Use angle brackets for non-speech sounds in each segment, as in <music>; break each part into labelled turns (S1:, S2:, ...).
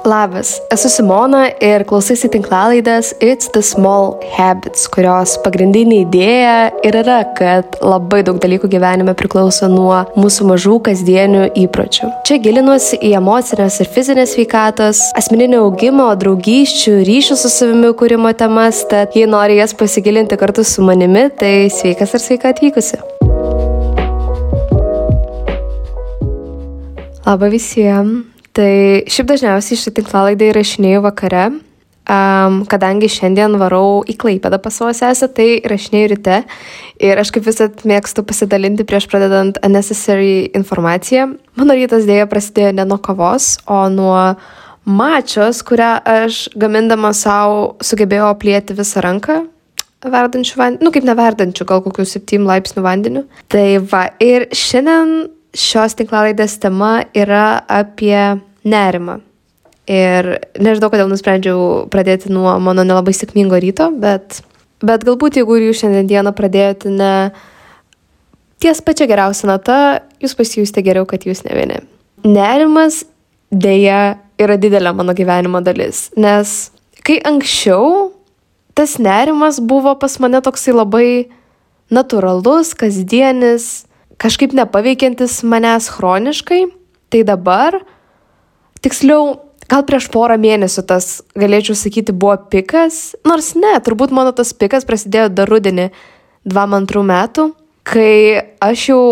S1: Labas, esu Simona ir klausaisi tinklalaidės It's the Small Habits, kurios pagrindinė idėja ir yra, kad labai daug dalykų gyvenime priklauso nuo mūsų mažų kasdienių įpročių. Čia gilinuosi į emocinės ir fizinės sveikatos, asmeninio augimo, draugysčių, ryšių su savimi kūrimo temas, tad jei nori jas pasigilinti kartu su manimi, tai sveikas ir sveika atvykusi. Labą visiems. Tai šiaip dažniausiai šitą tinklalaidą įrašinėjau vakare, um, kadangi šiandien varau į Klaipėdą pas savo sesę, tai įrašinėjau ryte ir aš kaip visat mėgstu pasidalinti prieš pradedant unnecessary informaciją. Mano rytas dėja prasidėjo ne nuo kavos, o nuo mačios, kurią aš gamindama savo sugebėjau aplėti visą ranką verdančių vandeniu, nu kaip neverdančių, gal kokių 7 laipsnių vandeniu. Tai va, ir šiandien šios tinklalaidės tema yra apie nerimą. Ir nežinau, kodėl nusprendžiau pradėti nuo mano nelabai sėkmingo ryto, bet, bet galbūt jeigu jūs šiandien dieną pradėjote ne ties pačia geriausia nata, jūs pasijūsite geriau, kad jūs ne vieni. Nerimas dėja yra didelė mano gyvenimo dalis, nes kai anksčiau tas nerimas buvo pas mane toksai labai natūralus, kasdienis, kažkaip nepaveikiantis manęs chroniškai, tai dabar, tiksliau, gal prieš porą mėnesių tas, galėčiau sakyti, buvo pikas, nors ne, turbūt mano tas pikas prasidėjo dar rudenį 22 metų, kai aš jau,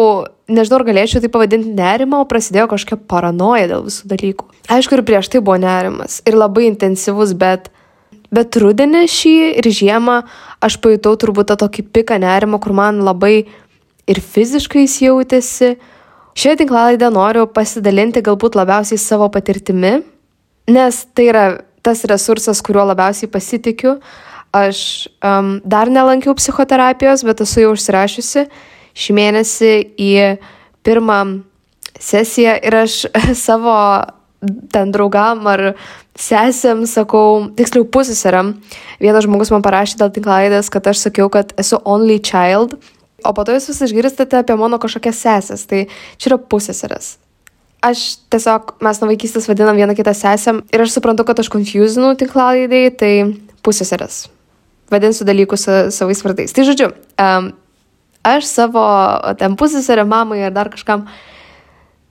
S1: nežinau, ar galėčiau tai pavadinti nerimą, o prasidėjo kažkokia paranoja dėl visų dalykų. Aišku, ir prieš tai buvo nerimas ir labai intensyvus, bet Bet rudenį šį ir žiemą aš pajutau turbūt tą tokį piką nerimą, kur man labai ir fiziškai jis jautėsi. Šioje tinklalaidę noriu pasidalinti galbūt labiausiai savo patirtimi, nes tai yra tas resursas, kuriuo labiausiai pasitikiu. Aš um, dar nelankiau psichoterapijos, bet esu jau užsirašiusi šį mėnesį į pirmą sesiją ir aš <laughs> savo ten draugam ar sesėm sakau, tiksliau pusėseram, vienas žmogus man parašė dėl tinklaidės, kad aš sakiau, kad esu only child O po to jūs vis išgirstate apie mano kažkokias sesės, tai čia yra pusėseris. Aš tiesiog, mes nuo vaikystės vadinam vieną kitą sesėm ir aš suprantu, kad aš konfuzinu tinklalaidai, tai pusėseris. Vadinsiu dalykus savais vardais. Tai žodžiu, um, aš savo ten pusėserį mamai ar dar kažkam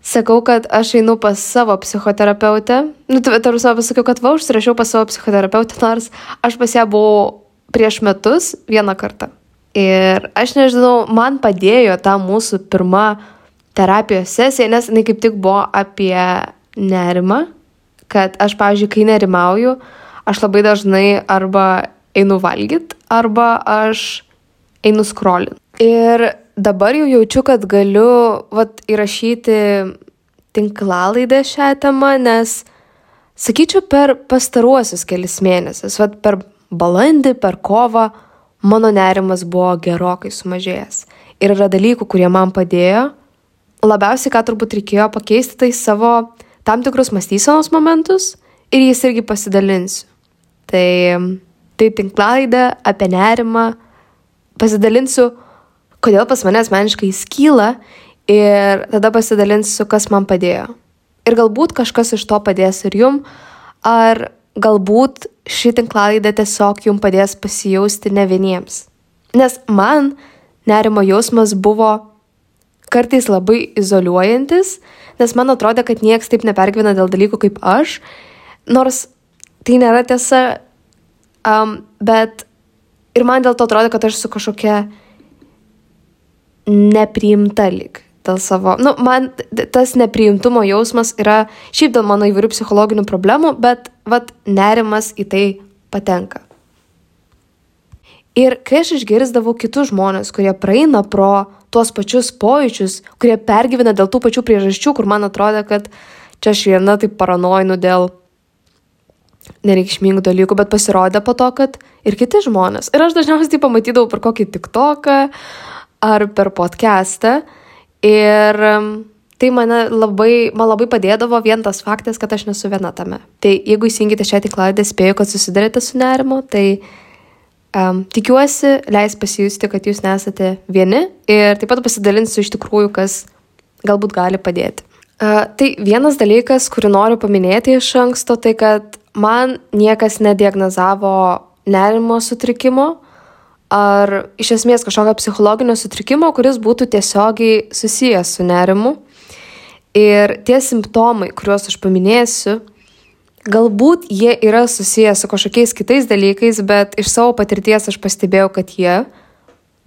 S1: sakau, kad aš einu pas savo psichoterapeutę. Nu, tarp savo pasakiau, kad va, užsirašiau pas savo psichoterapeutę, nors aš pas ją buvau prieš metus vieną kartą. Ir aš nežinau, man padėjo ta mūsų pirma terapijos sesija, nes jinai kaip tik buvo apie nerimą, kad aš, pavyzdžiui, kai nerimauju, aš labai dažnai arba einu valgyt, arba aš einu skrolin. Ir dabar jau jaučiu, kad galiu vat, įrašyti tinklalaidę šią temą, nes, sakyčiau, per pastaruosius kelius mėnesius, vat, per balandį, per kovą, mano nerimas buvo gerokai sumažėjęs. Ir yra dalykų, kurie man padėjo. Labiausiai, ką turbūt reikėjo pakeisti, tai savo tam tikrus mąstysenos momentus ir jais irgi pasidalinsiu. Tai, tai tinklalaidė apie nerimą, pasidalinsiu, kodėl pas mane asmeniškai jis kyla ir tada pasidalinsiu, kas man padėjo. Ir galbūt kažkas iš to padės ir jum, ar galbūt ši tinklalaidė tiesiog jums padės pasijausti ne vieniems. Nes man nerimo jausmas buvo kartais labai izoliuojantis, nes man atrodė, kad nieks taip nepergyvena dėl dalykų kaip aš, nors tai nėra tiesa, um, bet ir man dėl to atrodė, kad aš su kažkokia nepriimta lik dėl savo, nu, man tas nepriimtumo jausmas yra šiaip dėl mano įvairių psichologinių problemų, bet, vad, nerimas į tai patenka. Ir kai aš išgirsdavau kitus žmonės, kurie praeina pro tuos pačius pojūčius, kurie pergyvena dėl tų pačių priežasčių, kur man atrodo, kad čia aš viena taip paranoinu dėl nereikšmingų dalykų, bet pasirodė po to, kad ir kiti žmonės. Ir aš dažniausiai tai pamatydavau per kokį tiktoką ar per podcastą. Ir tai mane labai, man labai padėdavo vien tas faktas, kad aš nesu viena tame. Tai jeigu įsijungite šią tiklaidę, spėju, kad susidarėte su nerimu, tai um, tikiuosi, leis pasijusti, kad jūs nesate vieni ir taip pat pasidalinsiu iš tikrųjų, kas galbūt gali padėti. Uh, tai vienas dalykas, kurį noriu paminėti iš anksto, tai kad man niekas nediagnozavo nerimo sutrikimo ar iš esmės kažkokio psichologinio sutrikimo, kuris būtų tiesiogiai susijęs su nerimu. Ir tie simptomai, kuriuos aš paminėsiu, galbūt jie yra susijęs su kažkokiais kitais dalykais, bet iš savo patirties aš pastebėjau, kad jie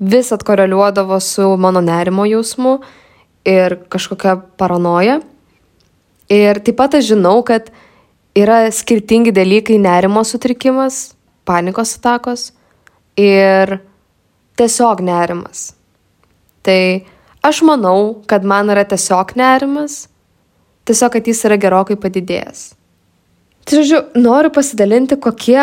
S1: vis atkoreliuodavo su mano nerimo jausmu ir kažkokia paranoja. Ir taip pat aš žinau, kad yra skirtingi dalykai nerimo sutrikimas, panikos atakos ir tiesiog nerimas. Tai aš manau, kad man yra tiesiog nerimas, tiesiog, kad jis yra gerokai padidėjęs. Tai žodžiu, noriu pasidalinti, kokie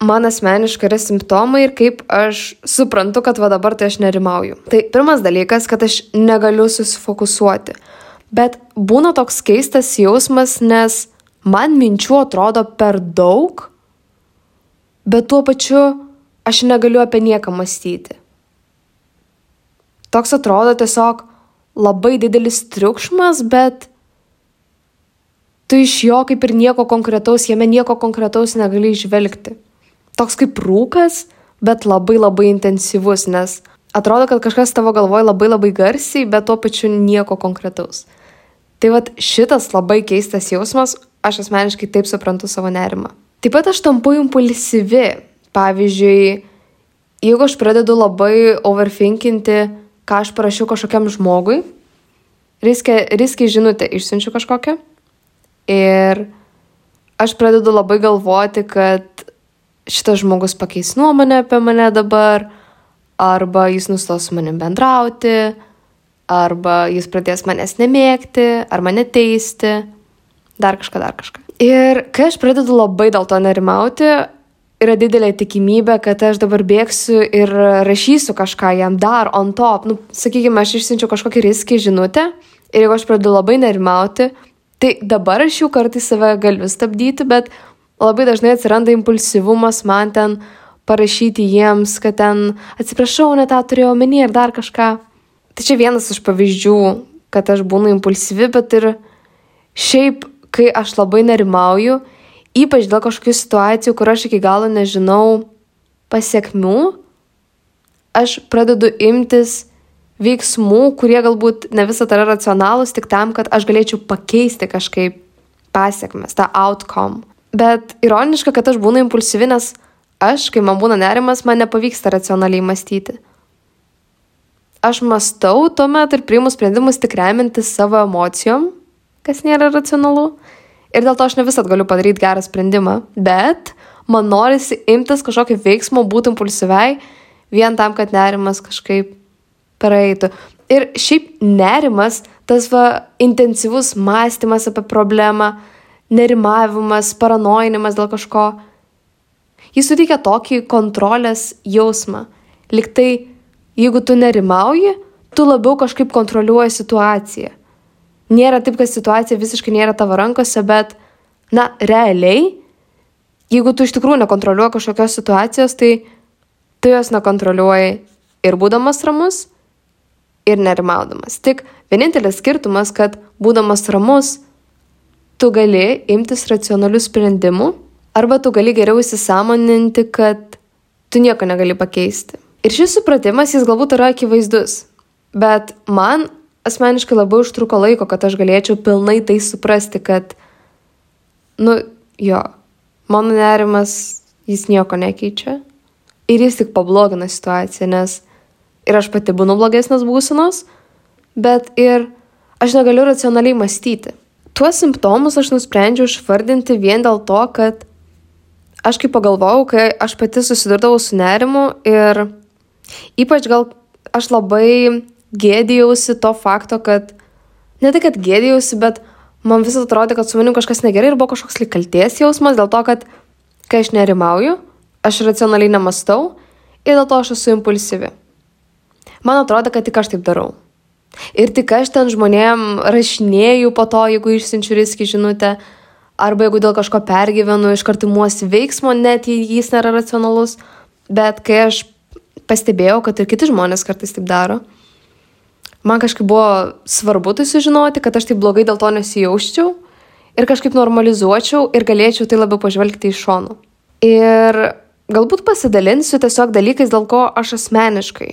S1: man asmeniškai yra simptomai ir kaip aš suprantu, kad va dabar tai aš nerimauju. Tai pirmas dalykas, kad aš negaliu susifokusuoti. Bet būna toks keistas jausmas, nes man minčių atrodo per daug, bet tuo pačiu aš negaliu apie nieką mąstyti. Toks atrodo tiesiog labai didelis triukšmas, bet tu iš jo kaip ir nieko konkretaus, jame nieko konkretaus negali išvelgti toks kaip rūkas, bet labai labai intensyvus, nes atrodo, kad kažkas tavo galvoje labai labai garsiai, bet tuo pačiu nieko konkretaus. Tai vad šitas labai keistas jausmas, aš asmeniškai taip suprantu savo nerimą. Taip pat aš tampu impulsyvi. Pavyzdžiui, jeigu aš pradedu labai overthinkinti, ką aš parašiau kažkokiam žmogui, riskiai riski žinutę išsiunčiu kažkokią ir aš pradedu labai galvoti, kad šitas žmogus pakeis nuomonę apie mane dabar, arba jis nustos su manim bendrauti, arba jis pradės manęs nemėgti, ar mane teisti, dar kažką, dar kažką. Ir kai aš pradedu labai dėl to nerimauti, yra didelė tikimybė, kad aš dabar bėgsiu ir rašysiu kažką jam dar on top. Nu, sakykime, aš išsiunčiu kažkokį riskį žinutę ir jeigu aš pradedu labai nerimauti, tai dabar aš jau kartais save galiu stabdyti, bet labai dažnai atsiranda impulsyvumas man ten parašyti jiems, kad ten atsiprašau, ne tą turėjau omeny ir dar kažką. Tai čia vienas iš pavyzdžių, kad aš būnu impulsyvi, bet ir šiaip, kai aš labai nerimauju, ypač dėl kažkokių situacijų, kur aš iki galo nežinau pasiekmių, aš pradedu imtis veiksmų, kurie galbūt ne visą tai yra racionalūs, tik tam, kad aš galėčiau pakeisti kažkaip pasiekmes, tą outcome. Bet ironiška, kad aš būnu impulsyvi, nes aš, kai man būna nerimas, man nepavyksta racionaliai mąstyti. Aš mastau tuomet ir priimu sprendimus tik remintis savo emocijom, kas nėra racionalu. Ir dėl to aš ne visat galiu padaryti gerą sprendimą, bet man norisi imtis kažkokio veiksmo, būti impulsyviai, vien tam, kad nerimas kažkaip praeitų. Ir šiaip nerimas, tas va intensyvus mąstymas apie problemą, nerimavimas, paranojinimas dėl kažko. Jis suteikia tokį kontrolės jausmą. Liktai, jeigu tu nerimauji, tu labiau kažkaip kontroliuoji situaciją. Nėra taip, kad situacija visiškai nėra tavo rankose, bet, na, realiai, jeigu tu iš tikrųjų nekontroliuoji kažkokios situacijos, tai tu jos nekontroliuoji ir būdamas ramus, ir nerimaudamas. Tik vienintelis skirtumas, kad būdamas ramus, tu gali imtis racionalių sprendimų arba tu gali geriau įsisamoninti, kad tu nieko negali pakeisti. Ir šis supratimas jis galbūt yra akivaizdus, bet man asmeniškai labai užtruko laiko, kad aš galėčiau pilnai tai suprasti, kad, nu, jo, mano nerimas jis nieko nekeičia. Ir jis tik pablogina situaciją, nes ir aš pati būnu blogesnės būsenos, bet ir aš negaliu racionaliai mąstyti. Tuos simptomus aš nusprendžiau išvardinti vien dėl to, kad aš kaip pagalvojau, kai aš pati susidurdavau su nerimu ir ypač gal aš labai gėdėjausi to fakto, kad ne tai, kad gėdėjausi, bet man vis atrodė, kad su manim kažkas negerai ir buvo kažkoks likalties jausmas dėl to, kad kai aš nerimauju, aš racionaliai nemastau ir dėl to aš esu impulsyvi. Man atrodo, kad tik aš taip darau. Ir tik aš ten žmonėm rašinėjau po to, jeigu išsiunčiu riskį žinutę, arba jeigu dėl kažko pergyvenu, iš karto muosi veiksmo, net jei jis nėra racionalus. Bet kai aš pastebėjau, kad ir kiti žmonės kartais taip daro, man kažkaip buvo svarbu tai sužinoti, kad aš taip blogai dėl to nesijausčiau ir kažkaip normalizuočiau ir galėčiau tai labiau pažvelgti iš šonų. Ir galbūt pasidalinsiu tiesiog dalykais, dėl ko aš asmeniškai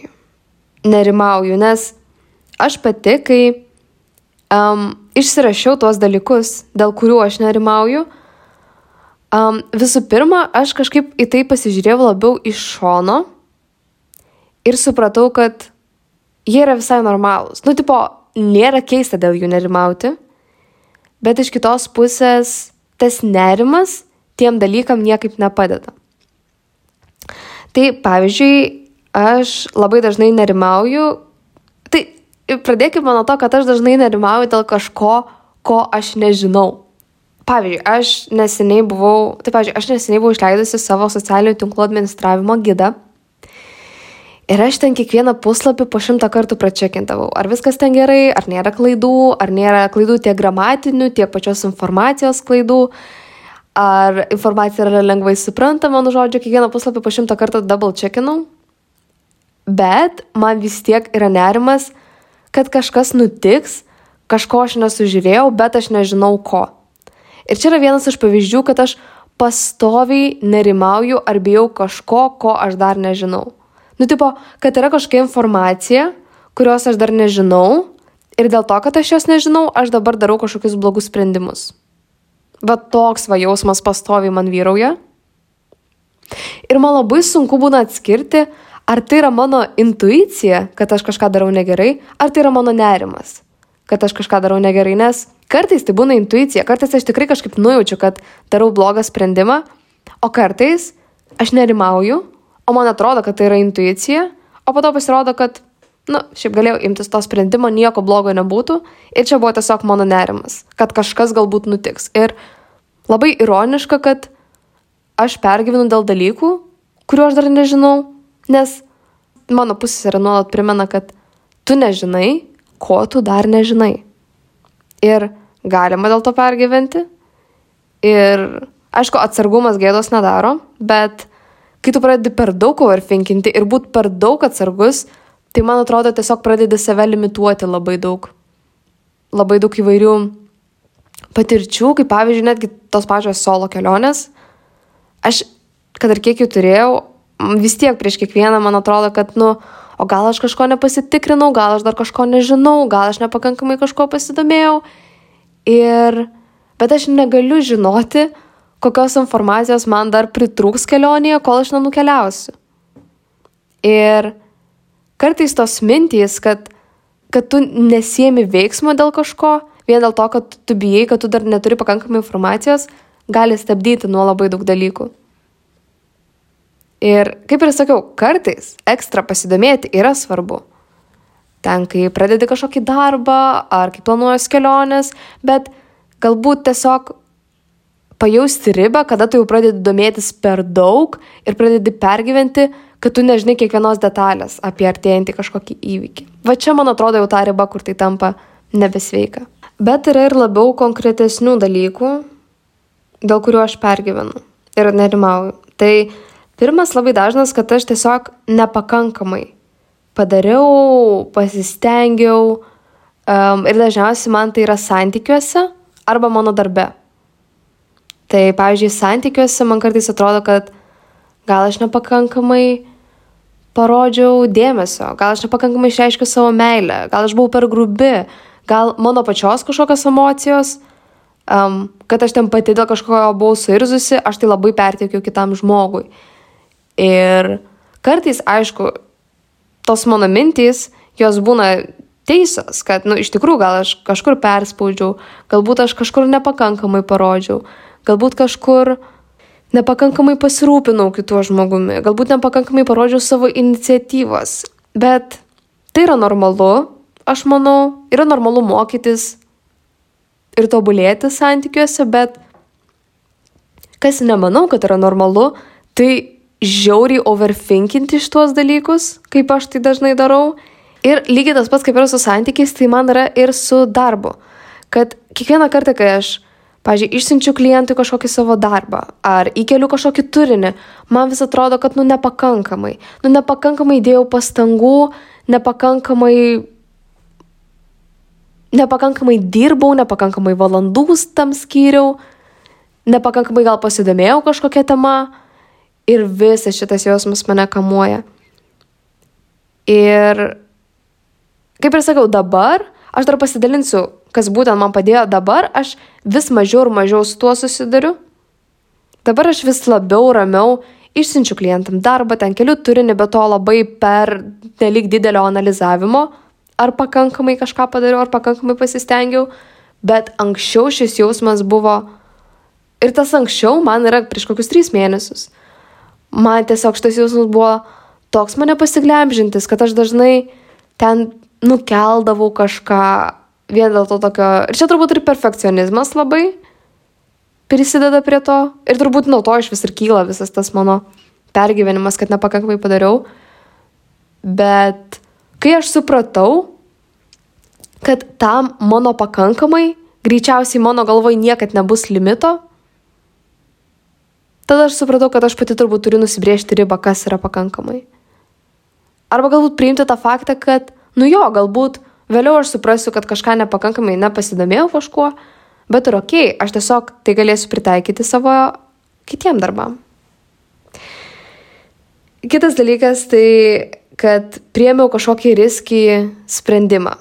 S1: nerimauju, nes aš pati, kai um, išsirašiau tuos dalykus, dėl kurių aš nerimauju, um, visų pirma, aš kažkaip į tai pasižiūrėjau labiau iš šono ir supratau, kad jie yra visai normalūs. Nu, tipo, nėra keista dėl jų nerimauti, bet iš kitos pusės tas nerimas tiem dalykam niekaip nepadeda. Tai pavyzdžiui, aš labai dažnai nerimauju, tai pradėkime nuo to, kad aš dažnai nerimauju dėl kažko, ko aš nežinau. Pavyzdžiui, aš neseniai buvau, tai pavyzdžiui, aš neseniai buvau išleidusi savo socialinių tinklų administravimo gidą Ir aš ten kiekvieną puslapį po šimtą kartų pračekintavau, ar viskas ten gerai, ar nėra klaidų, ar nėra klaidų tiek gramatinių, tiek pačios informacijos klaidų, ar informacija yra lengvai suprantama, nu žodžiu, kiekvieną puslapį po šimtą kartų double checkinau. Bet man vis tiek yra nerimas, kad kažkas nutiks, kažko aš nesužiūrėjau, bet aš nežinau ko. Ir čia yra vienas iš pavyzdžių, kad aš pastoviai nerimauju ar bijau kažko, ko aš dar nežinau. Nu, tipo, kad yra kažkokia informacija, kurios aš dar nežinau ir dėl to, kad aš jos nežinau, aš dabar darau kažkokius blogus sprendimus. Bet toks va jausmas pastoviai man vyrauja. Ir man labai sunku būna atskirti, ar tai yra mano intuicija, kad aš kažką darau negerai, ar tai yra mano nerimas, kad aš kažką darau negerai, nes kartais tai būna intuicija, kartais aš tikrai kažkaip nujaučiu, kad darau blogą sprendimą, o kartais aš nerimauju, o man atrodo, kad tai yra intuicija, o po to pasirodo, kad, na, nu, šiaip galėjau imtis to sprendimo, nieko blogo nebūtų ir čia buvo tiesiog mano nerimas, kad kažkas galbūt nutiks. Ir labai ironiška, kad aš pergyvenu dėl dalykų, kuriuo aš dar nežinau, nes mano pusės yra nuolat primena, kad tu nežinai, ko tu dar nežinai. Ir galima dėl to pergyventi. Ir aišku, atsargumas gėdos nedaro, bet kai tu pradedi per daug overfinkinti ir būt per daug atsargus, tai man atrodo tiesiog pradedi save limituoti labai daug. Labai daug įvairių patirčių, kaip pavyzdžiui, netgi tos pačios solo kelionės. Aš, kad ir kiek jų turėjau, vis tiek prieš kiekvieną man atrodo, kad, nu, o gal aš kažko nepasitikrinau, gal aš dar kažko nežinau, gal aš nepakankamai kažko pasidomėjau. Ir, bet aš negaliu žinoti, kokios informacijos man dar pritrūks kelionėje, kol aš nenukeliausiu. Ir kartais tos mintys, kad, kad tu nesiemi veiksmo dėl kažko, vien dėl to, kad tu bijai, kad tu dar neturi pakankamai informacijos, gali stabdyti nuo labai daug dalykų. Ir kaip ir sakiau, kartais ekstra pasidomėti yra svarbu. Ten, kai pradedi kažkokį darbą ar kai planuojas keliones, bet galbūt tiesiog pajausti ribą, kada tu jau pradedi domėtis per daug ir pradedi pergyventi, kad tu nežinai kiekvienos detalės apie artėjantį kažkokį įvykį. Va čia, man atrodo, jau ta riba, kur tai tampa nebesveika. Bet yra ir labiau konkretesnių dalykų, dėl kurių aš pergyvenu ir nerimauju. Tai pirmas labai dažnas, kad aš tiesiog nepakankamai padariau, pasistengiau um, ir dažniausiai man tai yra santykiuose arba mano darbe. Tai, pavyzdžiui, santykiuose man kartais atrodo, kad gal aš nepakankamai parodžiau dėmesio, gal aš nepakankamai išreiškiu savo meilę, gal aš buvau per grubi, gal mano pačios kažkokios emocijos, um, kad aš ten pati dėl kažko buvau suirzusi, aš tai labai perteikiu kitam žmogui. Ir kartais, aišku, tos mano mintys, jos būna teisas, kad, na, nu, iš tikrųjų, gal aš kažkur perspaudžiau, galbūt aš kažkur nepakankamai parodžiau, galbūt kažkur nepakankamai pasirūpinau kituo žmogumi, galbūt nepakankamai parodžiau savo iniciatyvas. Bet tai yra normalu, aš manau, yra normalu mokytis ir tobulėti santykiuose, bet kas nemanau, kad yra normalu, tai žiauriai overfinkinti šitos dalykus, kaip aš tai dažnai darau. Ir lygiai tas pats kaip yra su santykiais, tai man yra ir su darbu. Kad kiekvieną kartą, kai aš Pavyzdžiui, išsiunčiu klientui kažkokį savo darbą ar įkeliu kažkokį turinį, man vis atrodo, kad nu nepakankamai. Nu nepakankamai dėjau pastangų, nepakankamai nepakankamai dirbau, nepakankamai valandų tam skyriau, nepakankamai gal pasidomėjau kažkokią temą ir visas šitas jausmas mane kamuoja. Ir kaip ir sakau, dabar aš dar pasidalinsiu, kas būtent man padėjo dabar, aš vis mažiau ir mažiau su tuo susiduriu. Dabar aš vis labiau ramiau išsiunčiu klientam darbą, ten keliu turinį, bet to labai per nelik didelio analizavimo, ar pakankamai kažką padariau, ar pakankamai pasistengiau, bet anksčiau šis jausmas buvo Ir tas anksčiau man yra prieš kokius trys mėnesius. Man tiesiog šitas jausmas buvo toks mane pasiglemžintis, kad aš dažnai ten nukeldavau kažką vien dėl to tokio. Ir čia turbūt ir perfekcionizmas labai prisideda prie to. Ir turbūt nuo to iš vis ir kyla visas tas mano pergyvenimas, kad nepakankamai padariau. Bet kai aš supratau, kad tam mano pakankamai, greičiausiai mano galvoj niekad nebus limito, Tada aš supratau, kad aš pati turbūt turiu nusibriežti ribą, kas yra pakankamai. Arba galbūt priimti tą faktą, kad, nu jo, galbūt vėliau aš suprasiu, kad kažką nepakankamai nepasidomėjau kažkuo, bet ir ok, aš tiesiog tai galėsiu pritaikyti savo kitiem darbam. Kitas dalykas tai, kad priemiau kažkokį riskį sprendimą.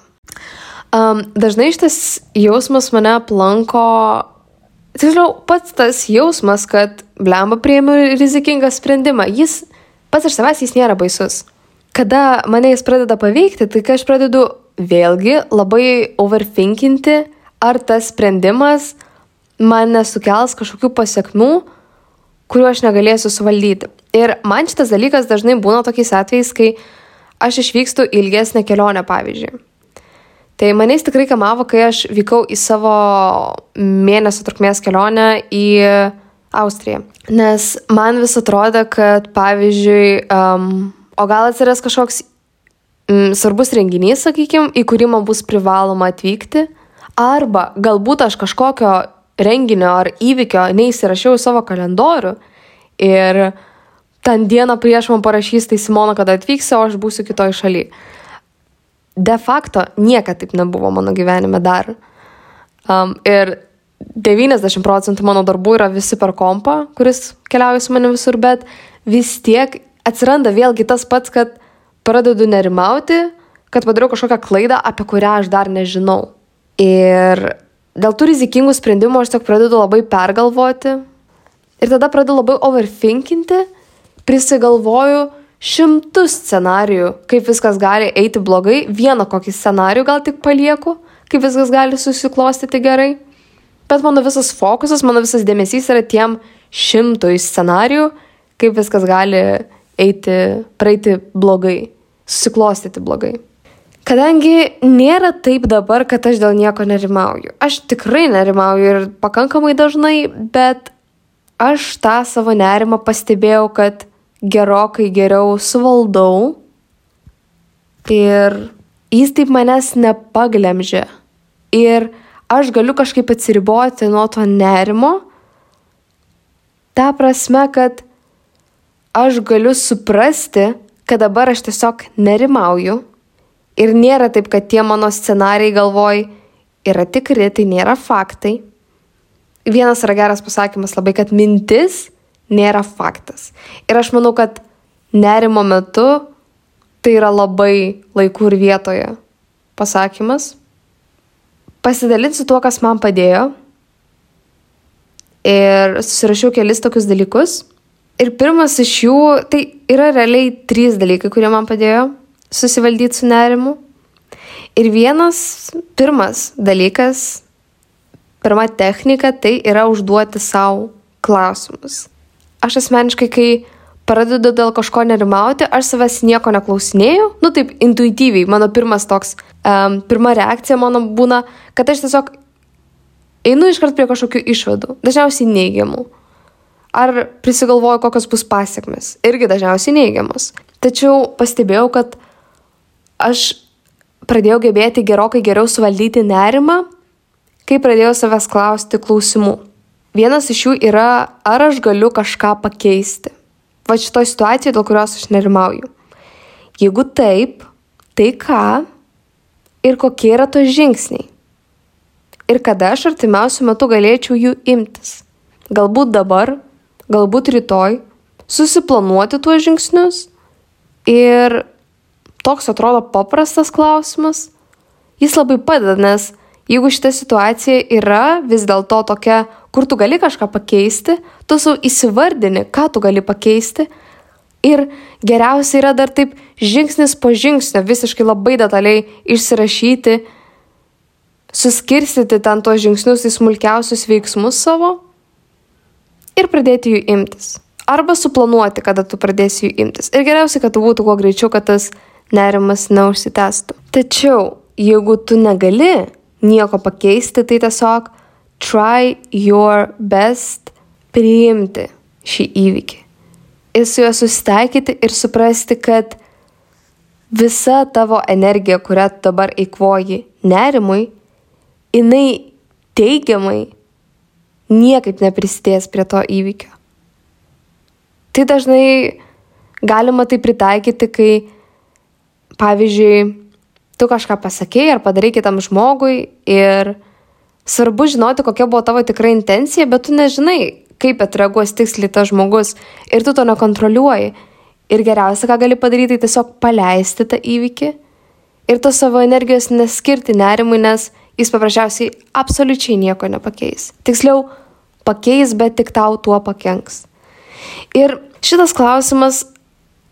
S1: Um, dažnai šitas jausmas mane aplanko tiksliau, pats tas jausmas, kad blemba priėmiau rizikingą sprendimą, jis pats iš savęs jis nėra baisus. Kada mane jis pradeda paveikti, tai kai aš pradedu vėlgi labai overthinkinti, ar tas sprendimas man nesukels kažkokių pasiekmių, kuriuo aš negalėsiu suvaldyti. Ir man šitas dalykas dažnai būna tokiais atvejais, kai aš išvykstu ilgesnę kelionę, pavyzdžiui. Tai manęs tikrai kamavo, kai aš vykau į savo mėnesio trukmės kelionę į Austriją. Nes man vis atrodė, kad pavyzdžiui, um, o gal atsiras kažkoks mm, svarbus renginys, sakykime, į kurį man bus privaloma atvykti, arba galbūt aš kažkokio renginio ar įvykio neįsirašiau į savo kalendorių ir ten dieną prieš man parašys, tai Simona, kada atvyksi, o aš būsiu kitoj šalyje de facto niekada taip nebuvo mano gyvenime dar. Um, ir 90 procentų mano darbų yra visi per kompą, kuris keliauja su manimi visur, bet vis tiek atsiranda vėlgi tas pats, kad pradedu nerimauti, kad padariau kažkokią klaidą, apie kurią aš dar nežinau. Ir dėl tų rizikingų sprendimų aš tiesiog pradedu labai pergalvoti ir tada pradedu labai overthinkinti, prisigalvoju, šimtus scenarijų, kaip viskas gali eiti blogai, vieną kokį scenarijų gal tik palieku, kaip viskas gali susiklostyti gerai. Bet mano visas fokusas, mano visas dėmesys yra tiem šimtui scenarijų, kaip viskas gali eiti, praeiti blogai, susiklostyti blogai. Kadangi nėra taip dabar, kad aš dėl nieko nerimauju. Aš tikrai nerimauju ir pakankamai dažnai, bet aš tą savo nerimą pastebėjau, kad gerokai geriau suvaldau ir jis taip manęs nepaglemžia. Ir aš galiu kažkaip atsiriboti nuo to nerimo, ta prasme, kad aš galiu suprasti, kad dabar aš tiesiog nerimauju ir nėra taip, kad tie mano scenarijai galvoj yra tikri, tai nėra faktai. Vienas yra geras pasakymas labai, kad mintis nėra faktas. Ir aš manau, kad nerimo metu tai yra labai laikų ir vietoje pasakymas. Pasidalinsiu tuo, kas man padėjo. Ir susirašiau kelis tokius dalykus. Ir pirmas iš jų, tai yra realiai trys dalykai, kurie man padėjo susivaldyti su nerimu. Ir vienas, pirmas dalykas, pirma technika, tai yra užduoti savo klausimus aš asmeniškai, kai pradedu dėl kažko nerimauti, aš savęs nieko neklausinėjau, nu taip intuityviai, mano pirmas toks, um, pirma reakcija mano būna, kad aš tiesiog einu iškart prie kažkokių išvadų, dažniausiai neigiamų. Ar prisigalvoju, kokios bus pasiekmes, irgi dažniausiai neigiamos. Tačiau pastebėjau, kad aš pradėjau gebėti gerokai geriau suvaldyti nerimą, kai pradėjau savęs klausti klausimų. Vienas iš jų yra, ar aš galiu kažką pakeisti. Va šitoje situacijoje, dėl kurios aš nerimauju. Jeigu taip, tai ką ir kokie yra to žingsniai. ir kada aš artimiausiu metu galėčiau jų imtis. Galbūt dabar, galbūt rytoj, susiplanuoti tuos žingsnius. Ir toks atrodo paprastas klausimas, jis labai padeda, nes jeigu šita situacija yra vis dėlto tokia, kur tu gali kažką pakeisti, tu savo įsivardini, ką tu gali pakeisti. Ir geriausia yra dar taip žingsnis po žingsnio visiškai labai detaliai išsirašyti, suskirstyti ten tuos žingsnius į smulkiausius veiksmus savo ir pradėti jų imtis. Arba suplanuoti, kada tu pradėsi jų imtis. Ir geriausia, kad tu būtų kuo greičiau, kad tas nerimas neužsitęstų. Tačiau, jeigu tu negali nieko pakeisti, tai tiesiog try your best priimti šį įvykį. Ir su juo susitaikyti ir suprasti, kad visa tavo energija, kurią tu dabar eikvoji nerimui, jinai teigiamai niekaip neprisidės prie to įvykio. Tai dažnai galima tai pritaikyti, kai, pavyzdžiui, tu kažką pasakėjai ar padarai kitam žmogui ir svarbu žinoti, kokia buvo tavo tikra intencija, bet tu nežinai, kaip atreaguos tiksliai tas žmogus ir tu to nekontroliuoji. Ir geriausia, ką gali padaryti, tai tiesiog paleisti tą įvykį ir to savo energijos neskirti nerimui, nes jis paprasčiausiai absoliučiai nieko nepakeis. Tiksliau, pakeis, bet tik tau tuo pakenks. Ir šitas klausimas,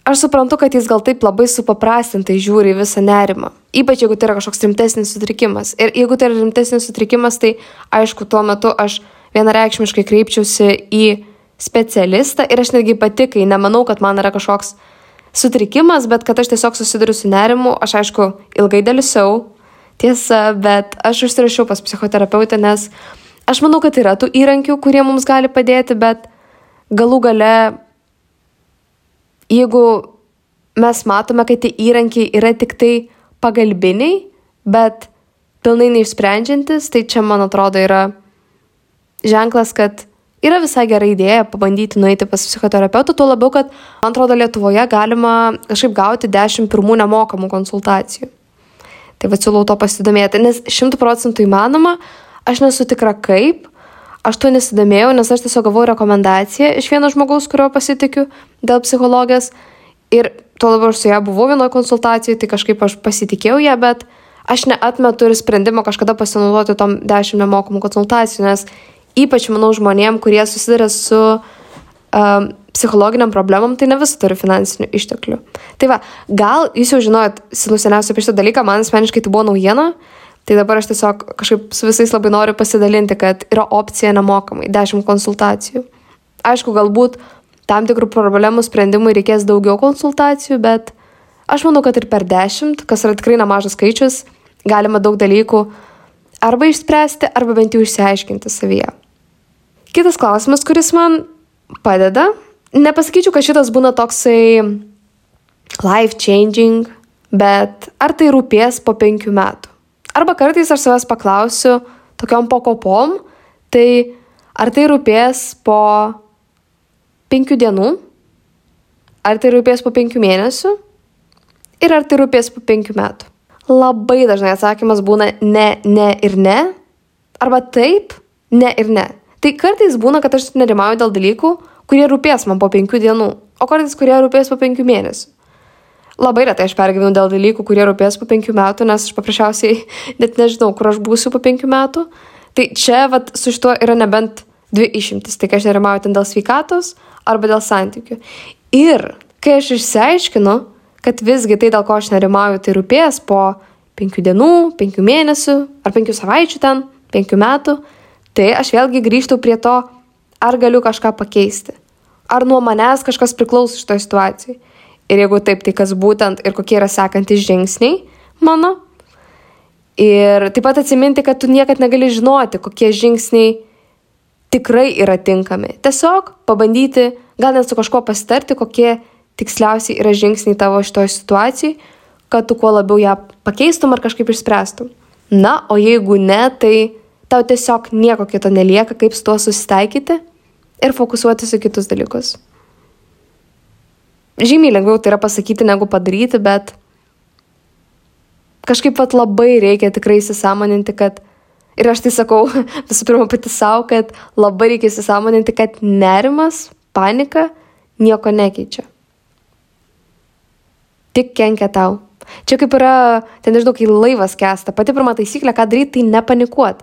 S1: aš suprantu, kad jis gal taip labai supaprastintai žiūri į visą nerimą. Ypač jeigu tai yra kažkoks rimtesnis sutrikimas. Ir jeigu tai yra rimtesnis sutrikimas, tai aišku, tuo metu aš vienareikšmiškai kreipčiausi į specialistą ir aš netgi pati, kai nemanau, kad man yra kažkoks sutrikimas, bet kad aš tiesiog susiduriu su nerimu, aš aišku ilgai dalysiau, tiesa, bet aš užsirašiau pas psichoterapeutę, nes aš manau, kad yra tų įrankių, kurie mums gali padėti, bet galų gale, jeigu mes matome, kad tie įrankiai yra tik tai pagalbiniai, bet pilnai neišsprendžiantis, tai čia, man atrodo, yra ženklas, kad yra visai gera idėja pabandyti nueiti pas psichoterapeutą, tuo labiau, kad, man atrodo, Lietuvoje galima kažkaip gauti 10 pirmų nemokamų konsultacijų. Tai va siūlau to pasidomėti, nes šimtų procentų įmanoma, aš nesu tikra kaip, aš to nesidomėjau, nes aš tiesiog gavau rekomendaciją iš vieno žmogaus, kurio pasitikiu dėl psichologijos ir tuo labiau aš su ją buvau vienoje konsultacijoje, tai kažkaip aš pasitikėjau ją, bet aš neatmetu ir sprendimo kažkada pasinaudoti tom 10 nemokamų konsultacijų, nes ypač manau žmonėm, kurie susiduria su um, psichologiniam problemam, tai ne visi turi finansinių išteklių. Tai va, gal jūs jau žinojot seniausiai apie šitą dalyką, man asmeniškai tai buvo naujiena, tai dabar aš tiesiog kažkaip su visais labai noriu pasidalinti, kad yra opcija nemokamai, 10 konsultacijų. Aišku, galbūt tam tikrų problemų sprendimui reikės daugiau konsultacijų, bet aš manau, kad ir per 10, kas yra tikrai nemažas skaičius, galima daug dalykų arba išspręsti, arba bent jau išsiaiškinti savyje. Kitas klausimas, kuris man padeda nepasakyčiau, kad šitas būna toksai life changing, bet ar tai rūpės po penkių metų? Arba kartais aš savęs paklausiu tokiom pakopom, tai ar tai rūpės po penkių dienų, ar tai rūpės po penkių mėnesių ir ar tai rūpės po penkių metų. Labai dažnai atsakymas būna ne, ne ir ne, arba taip, ne ir ne. Tai kartais būna, kad aš nerimauju dėl dalykų, kurie rūpės man po penkių dienų, o kartais kurie rūpės po penkių mėnesių. Labai retai aš pergyvenu dėl dalykų, kurie rūpės po penkių metų, nes aš paprasčiausiai <laughs> net nežinau, kur aš būsiu po penkių metų. Tai čia vat, su šituo yra nebent dvi išimtis. Tai kai aš nerimauju ten dėl sveikatos arba dėl santykių. Ir kai aš išsiaiškinu, kad visgi tai, dėl ko aš nerimauju, tai rūpės po penkių dienų, penkių mėnesių ar penkių savaičių ten, penkių metų, tai aš vėlgi grįžtu prie to, ar galiu kažką pakeisti. Ar nuo manęs kažkas priklauso šitoje situacijoje. Ir jeigu taip, tai kas būtent ir kokie yra sekantys žingsniai mano. Ir taip pat atsiminti, kad tu niekad negali žinoti, kokie žingsniai tikrai yra tinkami. Tiesiog pabandyti, gal net su kažkuo pasitarti, kokie tiksliausiai yra žingsniai tavo šitoje situacijoje, kad tu kuo labiau ją pakeistum ar kažkaip išspręstum. Na, o jeigu ne, tai tau tiesiog nieko kito nelieka, kaip su tuo susitaikyti ir fokusuotis į kitus dalykus. Žymiai lengviau tai yra pasakyti negu padaryti, bet kažkaip pat labai reikia tikrai įsisamoninti, kad Ir aš tai sakau <laughs> visų pirma pati savo, kad labai reikia įsisamoninti, kad nerimas, panika nieko nekeičia. Tik kenkia tau. Čia kaip yra, ten nežinau, kai laivas kesta. Pati pirma taisyklė, ką daryti, tai nepanikuot.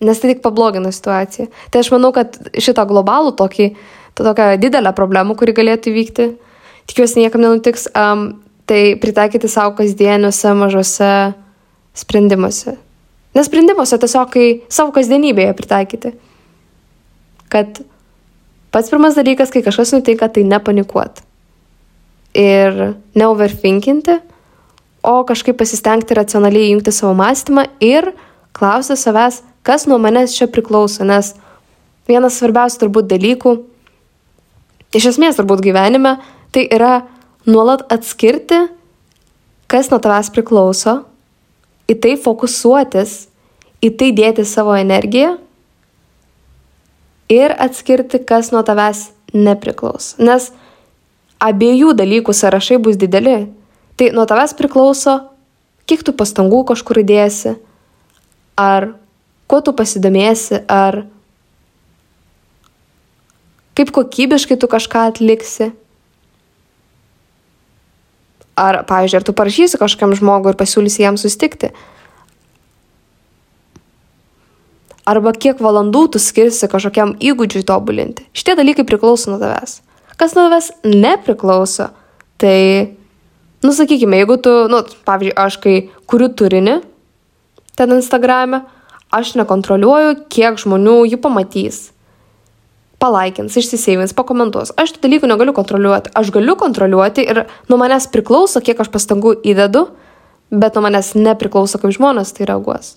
S1: Nes tai tik pablogina situaciją. Tai aš manau, kad šitą globalų tokį, tokią didelę problemą, kuri galėtų įvykti, tikiuosi niekam nenutiks, um, tai pritaikyti savo kasdieniuose mažose sprendimuose. Nes sprendimuose tiesiog kai savo kasdienybėje pritaikyti. Kad pats pirmas dalykas, kai kažkas nutinka, tai nepanikuot. Ir neoverfinkinti, o kažkaip pasistengti racionaliai įjungti savo mąstymą ir klausti savęs, kas nuo manęs čia priklauso. Nes vienas svarbiausių turbūt dalykų, iš esmės turbūt gyvenime, tai yra nuolat atskirti, kas nuo tavęs priklauso, į tai fokusuotis, į tai dėti savo energiją ir atskirti, kas nuo tavęs nepriklauso. Nes abiejų dalykų sąrašai bus dideli. Tai nuo tavęs priklauso, kiek tu pastangų kažkur įdėsi, ar kuo tu pasidomėsi, ar kaip kokybiškai tu kažką atliksi. Ar, pavyzdžiui, ar tu parašysi kažkam žmogui ir pasiūlysi jam sustikti. Arba kiek valandų tu skirsi kažkokiam įgūdžiui tobulinti. Šitie dalykai priklauso nuo tavęs. Kas nuo tavęs nepriklauso, tai, nu sakykime, jeigu tu, nu, pavyzdžiui, aš kai kuriu turinį ten Instagram'e, aš nekontroliuoju, kiek žmonių jį pamatys palaikins, išsiseivins, pakomentuos. Aš tų dalykų negaliu kontroliuoti. Aš galiu kontroliuoti ir nuo manęs priklauso, kiek aš pastangų įdedu, bet nuo manęs nepriklauso, kaip žmonės tai reaguos.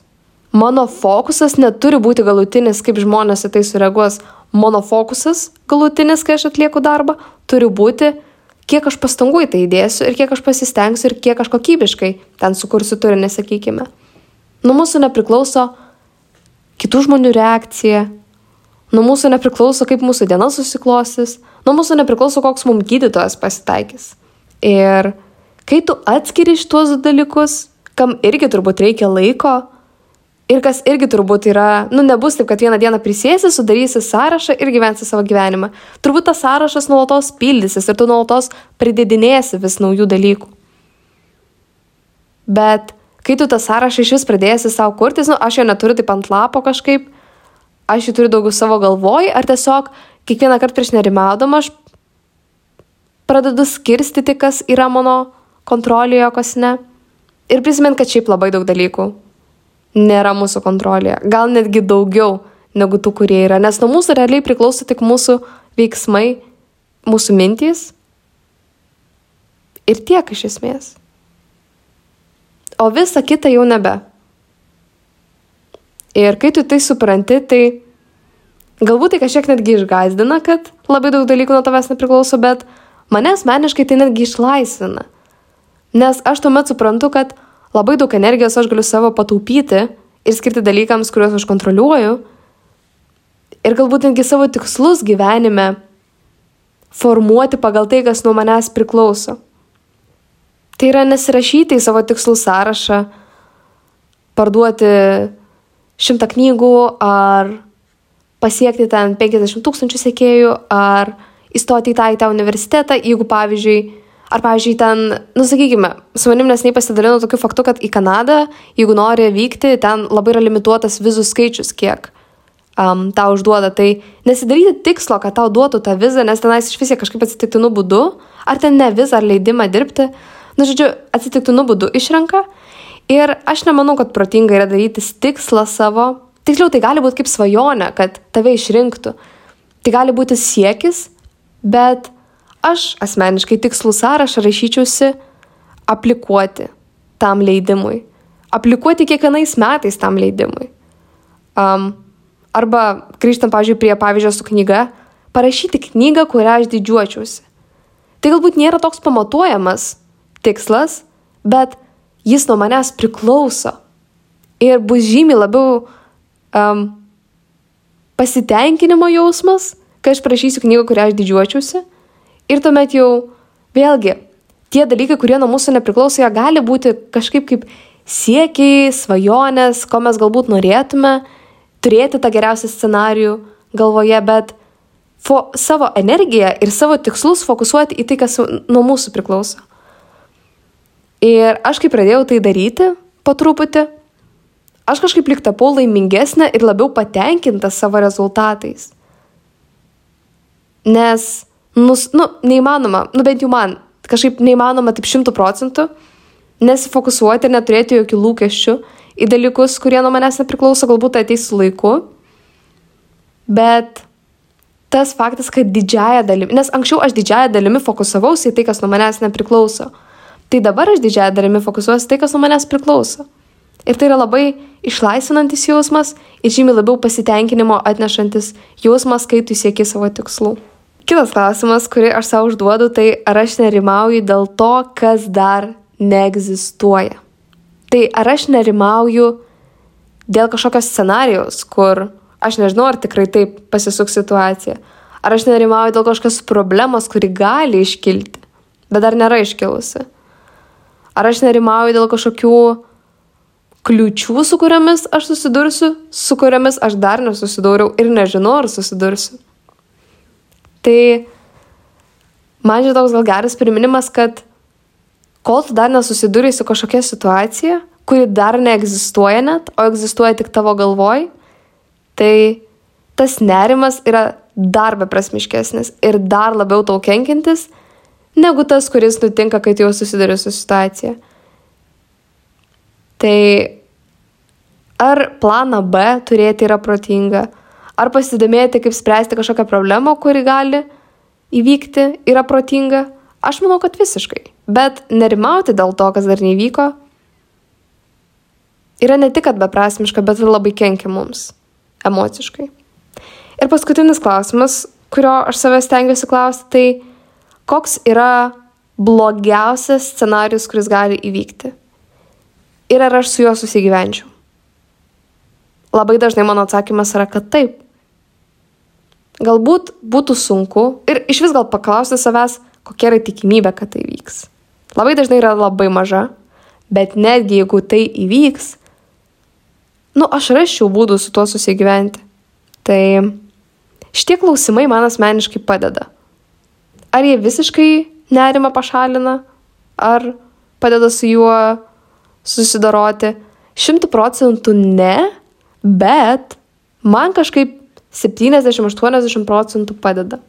S1: Mano fokusas neturi būti galutinis, kaip žmonės į tai sureaguos. Mano fokusas galutinis, kai aš atlieku darbą, turi būti, kiek aš pastangų į tai įdėsiu ir kiek aš pasistengsiu ir kiek aš kokybiškai ten sukursiu turinį, sakykime. Nuo mūsų nepriklauso kitų žmonių reakcija, Nuo mūsų nepriklauso, kaip mūsų diena susiklostys, nuo mūsų nepriklauso, koks mums gydytojas pasitaikys. Ir kai tu atskiri šitos dalykus, kam irgi turbūt reikia laiko, ir kas irgi turbūt yra, nu nebus taip, kad vieną dieną prisėsi, sudarysi sąrašą ir gyvensi savo gyvenimą. Turbūt tas sąrašas nuolatos pildysis ir tu nuolatos pridėdinėsi vis naujų dalykų. Bet kai tu tą sąrašą iš vis pradėsi savo kurtis, nu aš jo neturiu taip ant lapo kažkaip, aš jį turiu daugiau savo galvoj, ar tiesiog kiekvieną kartą prieš nerimaudama aš pradedu skirstyti, kas yra mano kontrolėje, kas ne. Ir prisimint, kad šiaip labai daug dalykų nėra mūsų kontrolėje. Gal netgi daugiau negu tų, kurie yra. Nes nuo mūsų realiai priklauso tik mūsų veiksmai, mūsų mintys. Ir tiek iš esmės. O visa kita jau nebe. Ir kai tu tai supranti, tai galbūt tai kažkiek netgi išgazdina, kad labai daug dalykų nuo tavęs nepriklauso, bet mane asmeniškai tai netgi išlaisvina. Nes aš tuomet suprantu, kad labai daug energijos aš galiu savo pataupyti ir skirti dalykams, kuriuos aš kontroliuoju. Ir galbūt netgi savo tikslus gyvenime formuoti pagal tai, kas nuo manęs priklauso. Tai yra nesirašyti į savo tikslų sąrašą, parduoti šimtą knygų, ar pasiekti ten 50 tūkstančių sekėjų, ar įstoti į tą, į tą universitetą, jeigu pavyzdžiui, ar pavyzdžiui ten, nu sakykime, su manim nesnei pasidalino tokiu faktu, kad į Kanadą, jeigu nori vykti, ten labai yra limituotas vizų skaičius, kiek um, tau užduoda. Tai nesidaryti tikslo, kad tau duotų tą vizą, nes tenais iš vis kažkaip atsitiktinų būdų, ar ten ne vizą, ar leidimą dirbti, nu žodžiu, atsitiktinų būdų išrenka Ir aš nemanau, kad protinga yra daryti tikslą savo. Tiksliau, tai gali būti kaip svajonė, kad tave išrinktų. Tai gali būti siekis, bet aš asmeniškai tikslų sąrašą rašyčiausi aplikuoti tam leidimui. Aplikuoti kiekvienais metais tam leidimui. Um, arba grįžtant, pavyzdžiui, prie pavyzdžio su knyga, parašyti knygą, kurią aš didžiuočiausi. Tai galbūt nėra toks pamatuojamas tikslas, bet jis nuo manęs priklauso. Ir bus žymiai labiau um, pasitenkinimo jausmas, kai aš prašysiu knygą, kurią aš didžiuočiausi. Ir tuomet jau vėlgi tie dalykai, kurie nuo mūsų nepriklauso, jie gali būti kažkaip kaip siekiai, svajonės, ko mes galbūt norėtume, turėti tą geriausią scenarijų galvoje, bet fo, savo energiją ir savo tikslus fokusuoti į tai, kas nuo mūsų priklauso. Ir aš kai pradėjau tai daryti po truputį, aš kažkaip lik tapau laimingesnė ir labiau patenkinta savo rezultatais. Nes, nus, nu, neįmanoma, nu bent jau man, kažkaip neįmanoma taip šimtų procentų nesifokusuoti ir neturėti jokių lūkesčių į dalykus, kurie nuo manęs nepriklauso, galbūt tai ateis su laiku. Bet tas faktas, kad didžiaja dalimi, nes anksčiau aš didžiaja dalimi fokusavausi į tai, kas nuo manęs nepriklauso. Tai dabar aš didžiaja dalimi fokusuosi tai, kas nuo manęs priklauso. Ir tai yra labai išlaisvinantis jausmas ir žymiai labiau pasitenkinimo atnešantis jausmas, kai tu sieki savo tikslų. Kitas klausimas, kurį aš savo užduodu, tai ar aš nerimauju dėl to, kas dar neegzistuoja. Tai ar aš nerimauju dėl kažkokios scenarijos, kur aš nežinau, ar tikrai taip pasisuks situacija. Ar aš nerimauju dėl kažkokios problemos, kuri gali iškilti, bet dar nėra iškilusi. Ar aš nerimauju dėl kažkokių kliučių, su kuriamis aš susidursiu, su kuriamis aš dar nesusidūriau ir nežinau, ar susidursiu. Tai man čia toks gal geras priminimas, kad kol tu dar nesusidūrei su kažkokia situacija, kuri dar neegzistuoja net, o egzistuoja tik tavo galvoj, tai tas nerimas yra dar beprasmiškesnis ir dar labiau tau kenkintis, negu tas, kuris nutinka, kai jau susiduri su situacija. Tai ar planą B turėti yra protinga, ar pasidomėti, kaip spręsti kažkokią problemą, kuri gali įvykti, yra protinga, aš manau, kad visiškai. Bet nerimauti dėl to, kas dar nevyko, yra ne tik beprasmiška, bet ir labai kenkia mums emociškai. Ir paskutinis klausimas, kurio aš savęs stengiuosi klausti, tai koks yra blogiausias scenarius, kuris gali įvykti? Ir ar aš su juo susigyvenčiau? Labai dažnai mano atsakymas yra, kad taip. Galbūt būtų sunku ir iš vis gal paklausti savęs, kokia yra tikimybė, kad tai vyks. Labai dažnai yra labai maža, bet netgi jeigu tai įvyks, nu, aš raščiau būdų su tuo susigyventi. Tai šitie klausimai man asmeniškai padeda. Ar jie visiškai nerimą pašalina, ar padeda su juo susidoroti? Šimtų procentų ne, bet man kažkaip 70-80 procentų padeda.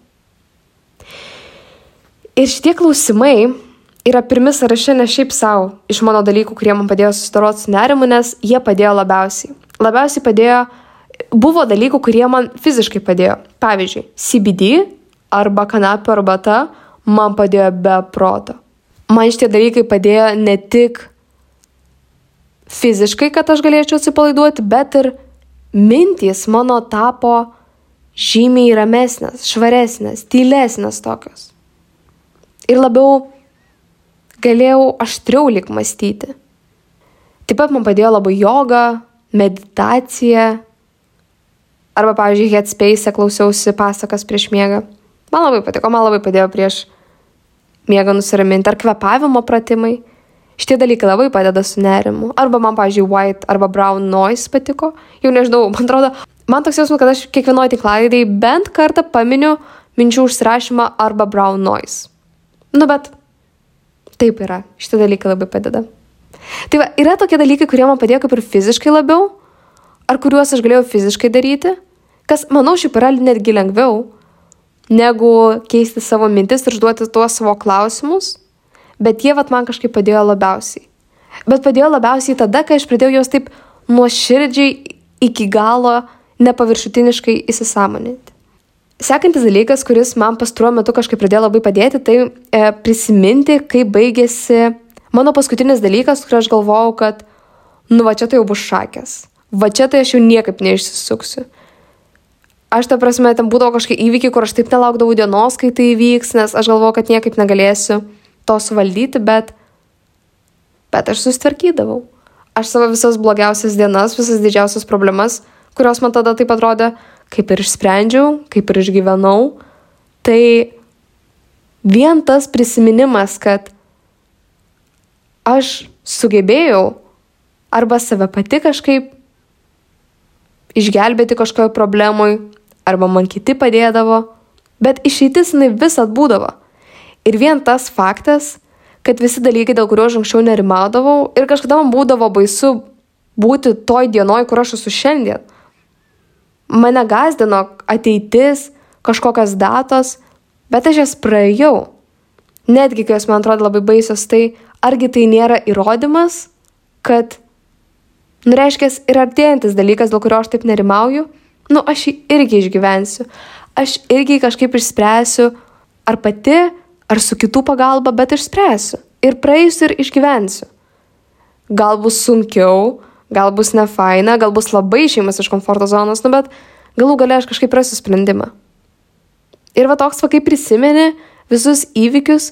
S1: Ir šitie klausimai yra pirmi sąraše ne šiaip savo iš mano dalykų, kurie man padėjo susidoroti su nerimu, nes jie padėjo labiausiai. Labiausiai padėjo, buvo dalykų, kurie man fiziškai padėjo. Pavyzdžiui, CBD arba kanapio arbata man padėjo be proto. Man šitie dalykai padėjo ne tik fiziškai, kad aš galėčiau atsipalaiduoti, bet ir mintys mano tapo žymiai ramesnės, švaresnės, tylesnės tokios. Ir labiau galėjau aštriau lik mąstyti. Taip pat man padėjo labai joga, meditacija. Arba, pavyzdžiui, Headspace klausiausi pasakas prieš miegą. Man labai patiko, man labai padėjo prieš miegą nusiraminti. Ar kvepavimo pratimai. Šitie dalykai labai padeda su nerimu. Arba man, pavyzdžiui, white arba brown noise patiko. Jau nežinau, <laughs> man atrodo, man toks jausmas, kad aš kiekvienoje tinklalaidai bent kartą paminiu minčių užsirašymą arba brown noise. Nu, bet Taip yra, šitie dalykai labai padeda. Tai va, yra tokie dalykai, kurie man padėjo kaip ir fiziškai labiau, ar kuriuos aš galėjau fiziškai daryti, kas, manau, šiaip yra netgi lengviau, negu keisti savo mintis ir užduoti tuos savo klausimus, bet jie vat man kažkaip padėjo labiausiai. Bet padėjo labiausiai tada, kai aš pradėjau juos taip nuoširdžiai iki galo nepaviršutiniškai įsisamoninti. Sekantis dalykas, kuris man pastaruoju metu kažkaip pradėjo labai padėti, tai e, prisiminti, kaip baigėsi mano paskutinis dalykas, kur aš galvojau, kad, nu va čia tai jau bus šakės. Va čia tai aš jau niekaip neišsisuksiu. Aš ta prasme, ten būdavo kažkokie įvykiai, kur aš taip nelaukdavau dienos, kai tai įvyks, nes aš galvojau, kad niekaip negalėsiu to suvaldyti, bet, bet aš susitvarkydavau. Aš savo visas blogiausias dienas, visas didžiausias problemas, kurios man tada taip atrodė, kaip ir išsprendžiau, kaip ir išgyvenau, tai vien tas prisiminimas, kad aš sugebėjau arba save pati kažkaip išgelbėti kažkojo problemui, arba man kiti padėdavo, bet išeitis jinai visat būdavo. Ir vien tas faktas, kad visi dalykai, dėl kurių aš anksčiau nerimaudavau ir kažkada man būdavo baisu būti toj dienoj, kur aš esu šiandien. Mane gazdino ateitis, kažkokios datos, bet aš jas praėjau. Netgi, kai jos man atrodo labai baisios, tai argi tai nėra įrodymas, kad, nu, reiškia, ir artėjantis dalykas, dėl kurio aš taip nerimauju, nu, aš jį irgi išgyvensiu. Aš irgi kažkaip išspręsiu, ar pati, ar su kitų pagalba, bet išspręsiu. Ir praeisiu ir išgyvensiu. Gal bus sunkiau, gal bus ne faina, gal bus labai išėjimas iš komforto zonos, nu bet galų gale aš kažkaip rasiu sprendimą. Ir va toks va kaip prisimeni visus įvykius,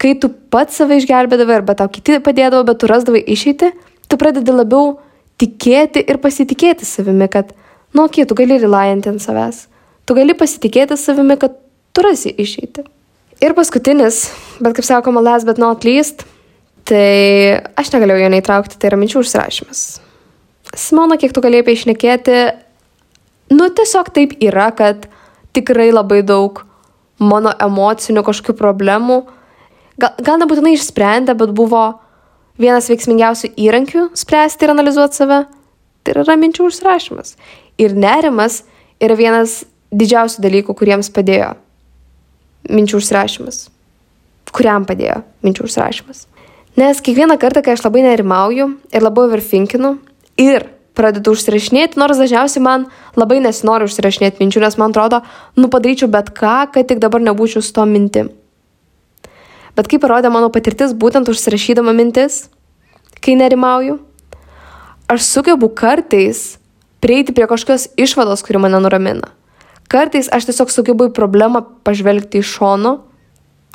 S1: kai tu pats save išgelbėdavai arba tau kiti padėdavo, bet tu rasdavai išeiti, tu pradedi labiau tikėti ir pasitikėti savimi, kad, nu, okei, tu gali relianti ant savęs. Tu gali pasitikėti savimi, kad tu rasi išeiti. Ir paskutinis, bet kaip sakoma, last but not least, tai aš negalėjau jo neįtraukti, tai yra minčių užsirašymas. Simona, kiek tu galėjai apie išnekėti, nu tiesiog taip yra, kad tikrai labai daug mano emocinių kažkokių problemų, gal, gal nebūtinai išsprendė, bet buvo vienas veiksmingiausių įrankių spręsti ir analizuoti save, tai yra minčių užsirašymas. Ir nerimas yra vienas didžiausių dalykų, kuriems padėjo minčių užsirašymas. Kuriam padėjo minčių užsirašymas. Nes kiekvieną kartą, kai aš labai nerimauju ir labai overfinkinu ir pradedu užsirašinėti, nors dažniausiai man labai nesinori užsirašinėti minčių, nes man atrodo, nu padaryčiau bet ką, kad tik dabar nebūčiau su to mintim. Bet kaip parodė mano patirtis, būtent užsirašydama mintis, kai nerimauju, aš sugebu kartais prieiti prie kažkokios išvados, kuri mane nuramina. Kartais aš tiesiog sugebu į problemą pažvelgti iš šono,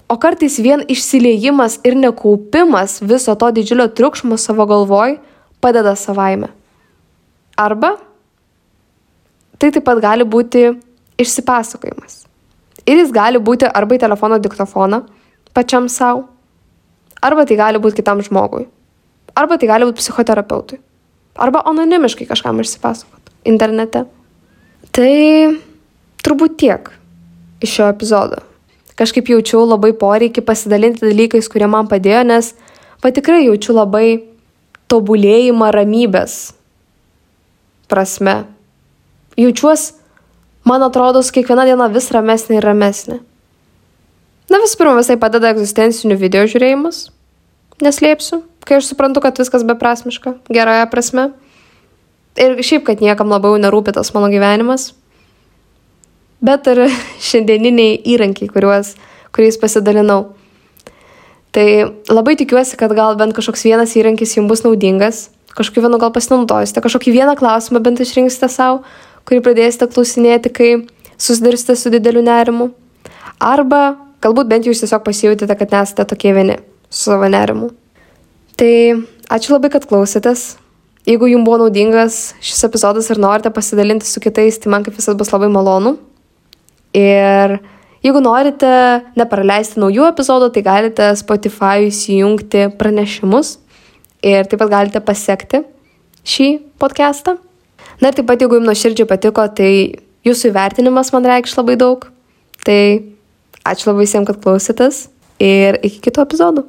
S1: o kartais vien išsiliejimas ir nekaupimas viso to didžiulio triukšmo savo galvoj padeda savaime. Arba tai taip pat gali būti išsipasakojimas. Ir jis gali būti arba į telefono diktofoną pačiam savo, arba tai gali būti kitam žmogui, arba tai gali būti psichoterapeutui, arba anonimiškai kažkam išsipasakoti internete. Tai Turbūt tiek iš šio epizodo. Kažkaip jaučiau labai poreikį pasidalinti dalykais, kurie man padėjo, nes patikrai jaučiu labai tobulėjimą ramybės prasme. Jaučiuosi, man atrodo, kiekviena diena vis ramesnė ir ramesnė. Na visų pirma, visai padeda egzistencinių video žiūrėjimas, neslėpsiu, kai aš suprantu, kad viskas beprasmiška, gerąją prasme. Ir šiaip, kad niekam labiau nerūpi tas mano gyvenimas bet ir <laughs> šiandieniniai įrankiai, kuriuos, kuriais pasidalinau. Tai labai tikiuosi, kad gal bent kažkoks vienas įrankis jums bus naudingas, kažkokiu vienu gal pasinaudosite, kažkokį vieną klausimą bent išrinksite savo, kurį pradėsite klausinėti, kai susidursite su dideliu nerimu. Arba galbūt bent jūs tiesiog pasijutėte, kad nesate tokie vieni su savo nerimu. Tai ačiū labai, kad klausėtės. Jeigu jums buvo naudingas šis epizodas ir norite pasidalinti su kitais, tai man kaip visada bus labai malonu. Ir jeigu norite nepraleisti naujų epizodų, tai galite Spotify įsijungti pranešimus ir taip pat galite pasiekti šį podcastą. Na ir taip pat, jeigu jums nuoširdžiai patiko, tai jūsų įvertinimas man reikš labai daug. Tai ačiū labai visiems, kad klausėtės ir iki kitų epizodų.